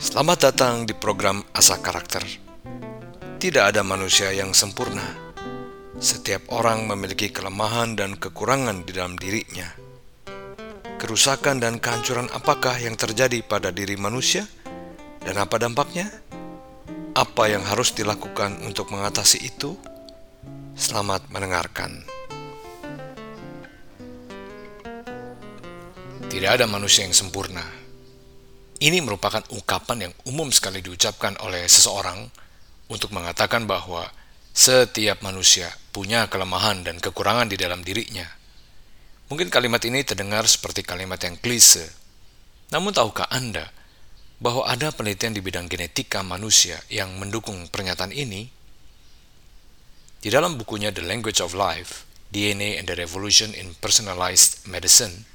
Selamat datang di program Asa Karakter. Tidak ada manusia yang sempurna. Setiap orang memiliki kelemahan dan kekurangan di dalam dirinya. Kerusakan dan kehancuran apakah yang terjadi pada diri manusia, dan apa dampaknya? Apa yang harus dilakukan untuk mengatasi itu? Selamat mendengarkan. Tidak ada manusia yang sempurna. Ini merupakan ungkapan yang umum sekali diucapkan oleh seseorang untuk mengatakan bahwa setiap manusia punya kelemahan dan kekurangan di dalam dirinya. Mungkin kalimat ini terdengar seperti kalimat yang klise. Namun tahukah Anda bahwa ada penelitian di bidang genetika manusia yang mendukung pernyataan ini? Di dalam bukunya The Language of Life, DNA and the Revolution in Personalized Medicine,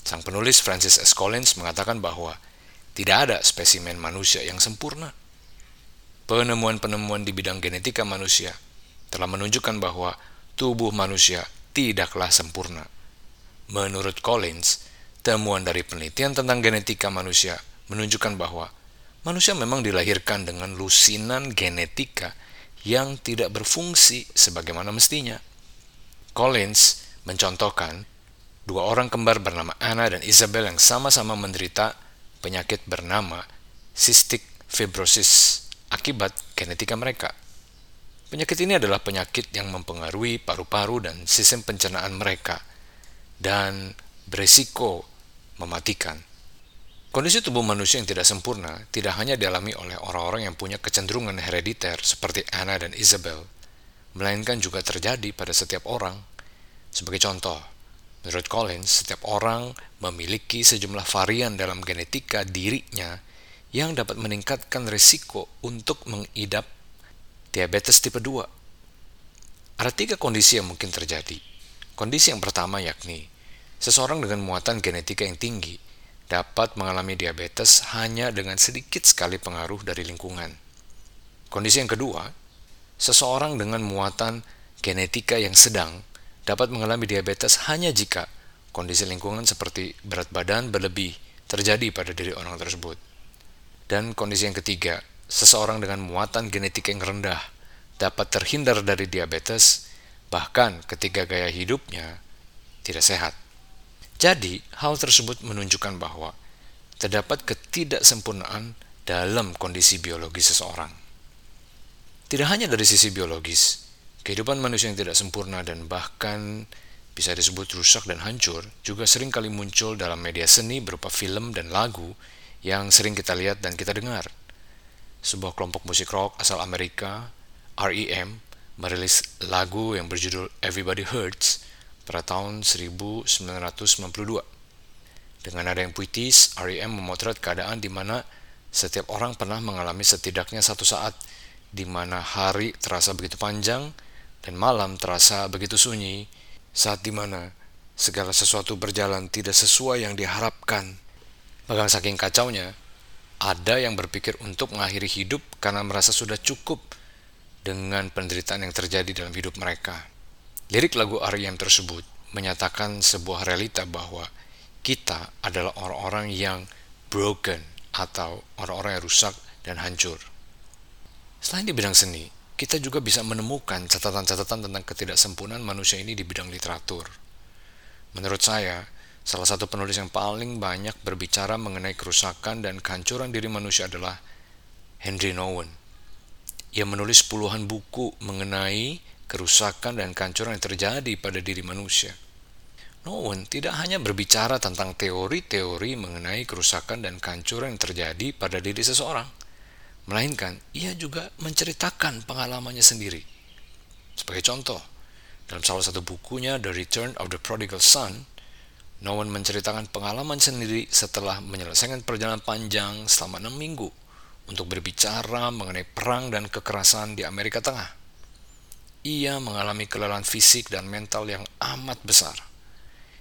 Sang penulis Francis S. Collins mengatakan bahwa tidak ada spesimen manusia yang sempurna. Penemuan-penemuan di bidang genetika manusia telah menunjukkan bahwa tubuh manusia tidaklah sempurna. Menurut Collins, temuan dari penelitian tentang genetika manusia menunjukkan bahwa manusia memang dilahirkan dengan lusinan genetika yang tidak berfungsi sebagaimana mestinya. Collins mencontohkan dua orang kembar bernama Anna dan Isabel yang sama-sama menderita penyakit bernama cystic fibrosis akibat genetika mereka. Penyakit ini adalah penyakit yang mempengaruhi paru-paru dan sistem pencernaan mereka dan beresiko mematikan. Kondisi tubuh manusia yang tidak sempurna tidak hanya dialami oleh orang-orang yang punya kecenderungan herediter seperti Anna dan Isabel, melainkan juga terjadi pada setiap orang. Sebagai contoh, Menurut Collins, setiap orang memiliki sejumlah varian dalam genetika dirinya yang dapat meningkatkan risiko untuk mengidap diabetes tipe 2. Ada tiga kondisi yang mungkin terjadi. Kondisi yang pertama yakni seseorang dengan muatan genetika yang tinggi dapat mengalami diabetes hanya dengan sedikit sekali pengaruh dari lingkungan. Kondisi yang kedua, seseorang dengan muatan genetika yang sedang dapat mengalami diabetes hanya jika kondisi lingkungan seperti berat badan berlebih terjadi pada diri orang tersebut. Dan kondisi yang ketiga, seseorang dengan muatan genetik yang rendah dapat terhindar dari diabetes bahkan ketika gaya hidupnya tidak sehat. Jadi, hal tersebut menunjukkan bahwa terdapat ketidaksempurnaan dalam kondisi biologis seseorang. Tidak hanya dari sisi biologis, Kehidupan manusia yang tidak sempurna dan bahkan bisa disebut rusak dan hancur juga sering kali muncul dalam media seni berupa film dan lagu yang sering kita lihat dan kita dengar. Sebuah kelompok musik rock asal Amerika, REM, merilis lagu yang berjudul Everybody Hurts pada tahun 1992. Dengan nada yang puitis, REM memotret keadaan di mana setiap orang pernah mengalami setidaknya satu saat di mana hari terasa begitu panjang dan malam terasa begitu sunyi saat di mana segala sesuatu berjalan tidak sesuai yang diharapkan. Bahkan saking kacaunya, ada yang berpikir untuk mengakhiri hidup karena merasa sudah cukup dengan penderitaan yang terjadi dalam hidup mereka. Lirik lagu R.E.M. tersebut menyatakan sebuah realita bahwa kita adalah orang-orang yang broken atau orang-orang yang rusak dan hancur. Selain di bidang seni, kita juga bisa menemukan catatan-catatan tentang ketidaksempurnaan manusia ini di bidang literatur. Menurut saya, salah satu penulis yang paling banyak berbicara mengenai kerusakan dan kehancuran diri manusia adalah Henry Nowen. Ia menulis puluhan buku mengenai kerusakan dan kehancuran yang terjadi pada diri manusia. Nowen tidak hanya berbicara tentang teori-teori mengenai kerusakan dan kehancuran yang terjadi pada diri seseorang, Melainkan, ia juga menceritakan pengalamannya sendiri. Sebagai contoh, dalam salah satu bukunya The Return of the Prodigal Son, Nowen menceritakan pengalaman sendiri setelah menyelesaikan perjalanan panjang selama enam minggu untuk berbicara mengenai perang dan kekerasan di Amerika Tengah. Ia mengalami kelelahan fisik dan mental yang amat besar.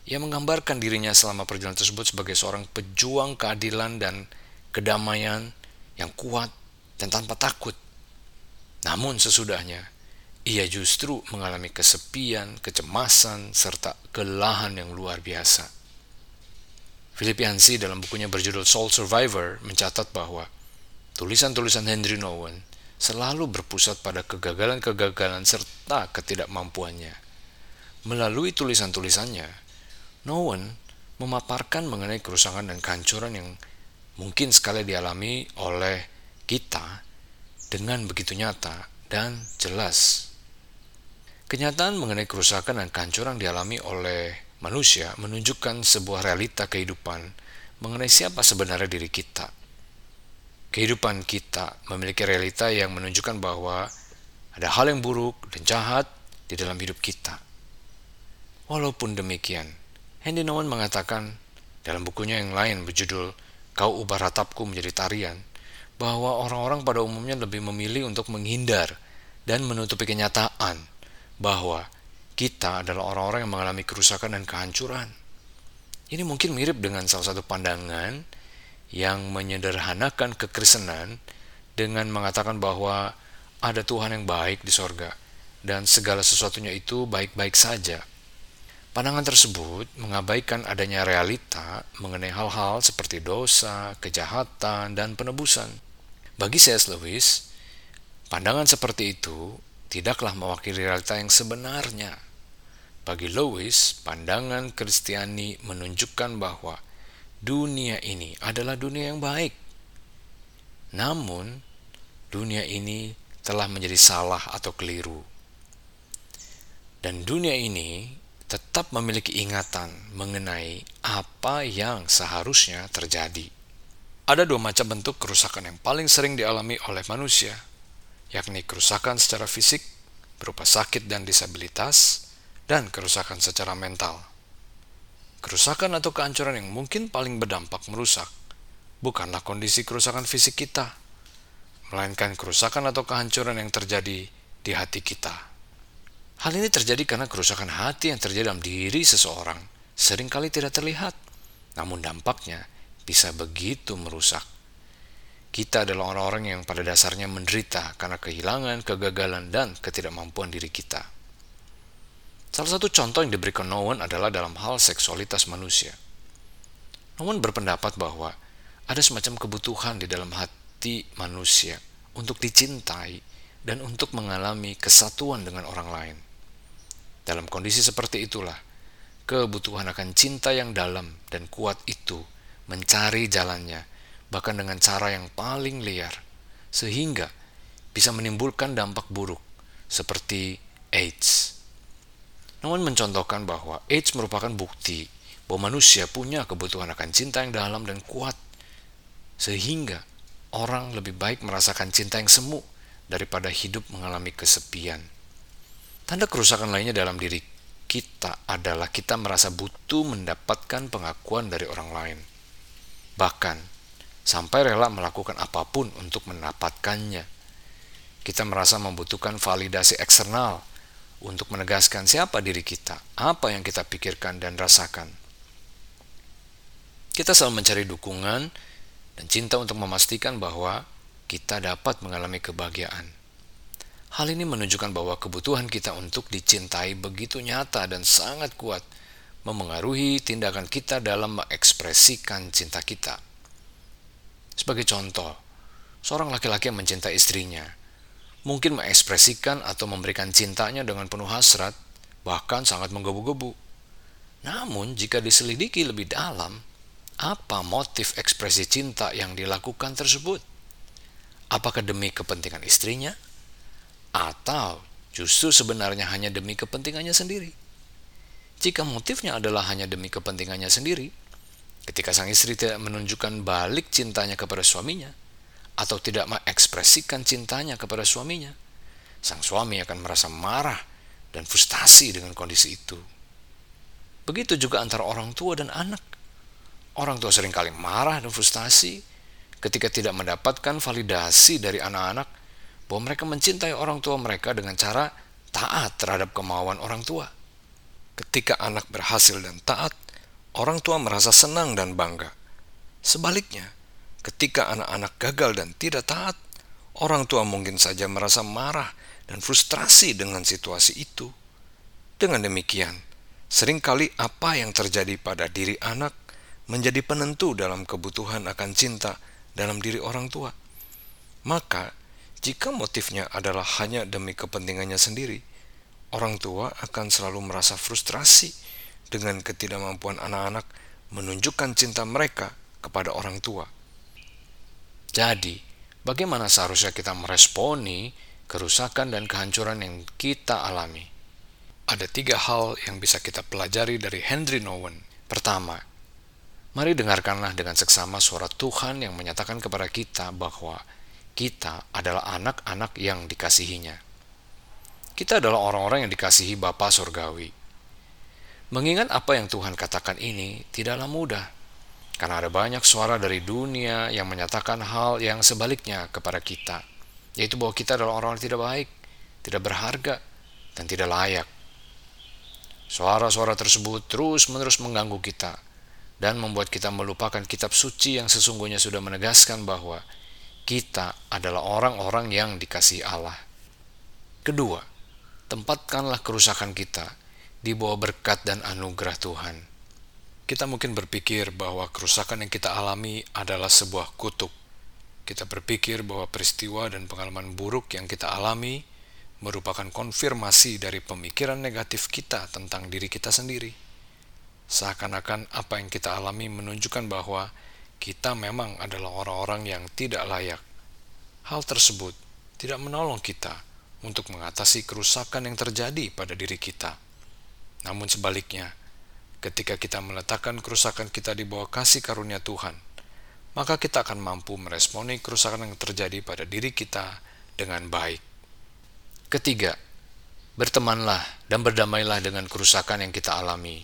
Ia menggambarkan dirinya selama perjalanan tersebut sebagai seorang pejuang keadilan dan kedamaian yang kuat dan tanpa takut. Namun sesudahnya, ia justru mengalami kesepian, kecemasan, serta kelelahan yang luar biasa. Philip Yancey dalam bukunya berjudul Soul Survivor mencatat bahwa tulisan-tulisan Henry Nowen selalu berpusat pada kegagalan-kegagalan serta ketidakmampuannya. Melalui tulisan-tulisannya, Nowen memaparkan mengenai kerusakan dan kehancuran yang mungkin sekali dialami oleh kita dengan begitu nyata dan jelas. Kenyataan mengenai kerusakan dan kehancuran dialami oleh manusia menunjukkan sebuah realita kehidupan mengenai siapa sebenarnya diri kita. Kehidupan kita memiliki realita yang menunjukkan bahwa ada hal yang buruk dan jahat di dalam hidup kita. Walaupun demikian, Hendy Nowen mengatakan dalam bukunya yang lain berjudul Kau ubah ratapku menjadi tarian, bahwa orang-orang pada umumnya lebih memilih untuk menghindar dan menutupi kenyataan bahwa kita adalah orang-orang yang mengalami kerusakan dan kehancuran. Ini mungkin mirip dengan salah satu pandangan yang menyederhanakan kekristenan dengan mengatakan bahwa ada Tuhan yang baik di sorga dan segala sesuatunya itu baik-baik saja. Pandangan tersebut mengabaikan adanya realita mengenai hal-hal seperti dosa, kejahatan, dan penebusan. Bagi C.S. Lewis, pandangan seperti itu tidaklah mewakili realita yang sebenarnya. Bagi Lewis, pandangan Kristiani menunjukkan bahwa dunia ini adalah dunia yang baik. Namun, dunia ini telah menjadi salah atau keliru. Dan dunia ini tetap memiliki ingatan mengenai apa yang seharusnya terjadi. Ada dua macam bentuk kerusakan yang paling sering dialami oleh manusia, yakni kerusakan secara fisik berupa sakit dan disabilitas, dan kerusakan secara mental. Kerusakan atau kehancuran yang mungkin paling berdampak merusak bukanlah kondisi kerusakan fisik kita, melainkan kerusakan atau kehancuran yang terjadi di hati kita. Hal ini terjadi karena kerusakan hati yang terjadi dalam diri seseorang sering kali tidak terlihat, namun dampaknya bisa begitu merusak. Kita adalah orang-orang yang pada dasarnya menderita karena kehilangan, kegagalan, dan ketidakmampuan diri kita. Salah satu contoh yang diberikan Nowen adalah dalam hal seksualitas manusia. Nowen berpendapat bahwa ada semacam kebutuhan di dalam hati manusia untuk dicintai dan untuk mengalami kesatuan dengan orang lain. Dalam kondisi seperti itulah, kebutuhan akan cinta yang dalam dan kuat itu mencari jalannya, bahkan dengan cara yang paling liar, sehingga bisa menimbulkan dampak buruk seperti AIDS namun mencontohkan bahwa AIDS merupakan bukti bahwa manusia punya kebutuhan akan cinta yang dalam dan kuat. Sehingga orang lebih baik merasakan cinta yang semu daripada hidup mengalami kesepian. Tanda kerusakan lainnya dalam diri kita adalah kita merasa butuh mendapatkan pengakuan dari orang lain. Bahkan, sampai rela melakukan apa pun untuk mendapatkannya. Kita merasa membutuhkan validasi eksternal untuk menegaskan siapa diri kita, apa yang kita pikirkan dan rasakan. Kita selalu mencari dukungan dan cinta untuk memastikan bahwa kita dapat mengalami kebahagiaan. Hal ini menunjukkan bahwa kebutuhan kita untuk dicintai begitu nyata dan sangat kuat, memengaruhi tindakan kita dalam mengekspresikan cinta kita. Sebagai contoh, seorang laki-laki yang mencintai istrinya mungkin mengekspresikan atau memberikan cintanya dengan penuh hasrat, bahkan sangat menggebu-gebu. Namun, jika diselidiki lebih dalam, apa motif ekspresi cinta yang dilakukan tersebut? Apakah demi kepentingan istrinya, atau justru sebenarnya hanya demi kepentingannya sendiri? Jika motifnya adalah hanya demi kepentingannya sendiri, ketika sang istri tidak menunjukkan balik cintanya kepada suaminya, atau tidak mengekspresikan cintanya kepada suaminya, sang suami akan merasa marah dan frustasi dengan kondisi itu. Begitu juga antara orang tua dan anak. Orang tua sering kali marah dan frustasi ketika tidak mendapatkan validasi dari anak-anak bahwa mereka mencintai orang tua mereka dengan cara taat terhadap kemauan orang tua. Ketika anak berhasil dan taat, orang tua merasa senang dan bangga. Sebaliknya, Ketika anak-anak gagal dan tidak taat, orang tua mungkin saja merasa marah dan frustrasi dengan situasi itu. Dengan demikian, sering kali apa yang terjadi pada diri anak menjadi penentu dalam kebutuhan akan cinta dalam diri orang tua. Maka, jika motifnya adalah hanya demi kepentingannya sendiri, orang tua akan selalu merasa frustrasi dengan ketidakmampuan anak-anak menunjukkan cinta mereka kepada orang tua. Jadi, bagaimana seharusnya kita meresponi kerusakan dan kehancuran yang kita alami? Ada tiga hal yang bisa kita pelajari dari Henry Nowen. Pertama, mari dengarkanlah dengan seksama suara Tuhan yang menyatakan kepada kita bahwa kita adalah anak-anak yang dikasihinya. Kita adalah orang-orang yang dikasihi Bapa Surgawi. Mengingat apa yang Tuhan katakan ini tidaklah mudah, karena ada banyak suara dari dunia yang menyatakan hal yang sebaliknya kepada kita, yaitu bahwa kita adalah orang yang tidak baik, tidak berharga, dan tidak layak. Suara-suara tersebut terus-menerus mengganggu kita dan membuat kita melupakan kitab suci yang sesungguhnya sudah menegaskan bahwa kita adalah orang-orang yang dikasih Allah. Kedua, tempatkanlah kerusakan kita di bawah berkat dan anugerah Tuhan. Kita mungkin berpikir bahwa kerusakan yang kita alami adalah sebuah kutuk. Kita berpikir bahwa peristiwa dan pengalaman buruk yang kita alami merupakan konfirmasi dari pemikiran negatif kita tentang diri kita sendiri. Seakan-akan apa yang kita alami menunjukkan bahwa kita memang adalah orang-orang yang tidak layak. Hal tersebut tidak menolong kita untuk mengatasi kerusakan yang terjadi pada diri kita namun sebaliknya, ketika kita meletakkan kerusakan kita di bawah kasih karunia Tuhan, maka kita akan mampu meresponi kerusakan yang terjadi pada diri kita dengan baik. Ketiga, bertemanlah dan berdamailah dengan kerusakan yang kita alami.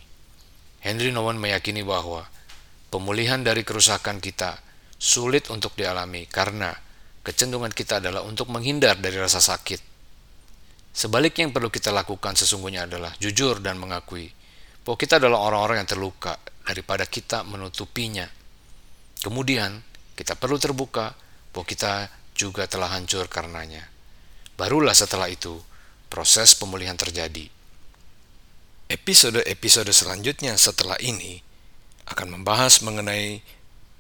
Henry Nouwen meyakini bahwa pemulihan dari kerusakan kita sulit untuk dialami karena kecenderungan kita adalah untuk menghindar dari rasa sakit Sebaliknya yang perlu kita lakukan sesungguhnya adalah jujur dan mengakui bahwa kita adalah orang-orang yang terluka daripada kita menutupinya. Kemudian, kita perlu terbuka bahwa kita juga telah hancur karenanya. Barulah setelah itu, proses pemulihan terjadi. Episode-episode selanjutnya setelah ini akan membahas mengenai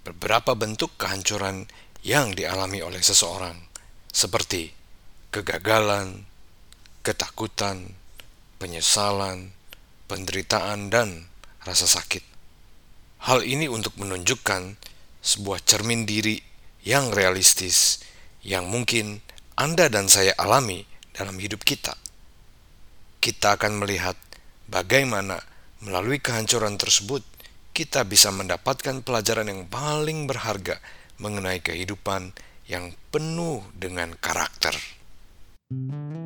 beberapa bentuk kehancuran yang dialami oleh seseorang, seperti kegagalan, ketakutan, penyesalan, penderitaan, dan rasa sakit. Hal ini untuk menunjukkan sebuah cermin diri yang realistis yang mungkin Anda dan saya alami dalam hidup kita. Kita akan melihat bagaimana melalui kehancuran tersebut kita bisa mendapatkan pelajaran yang paling berharga mengenai kehidupan yang penuh dengan karakter. thank you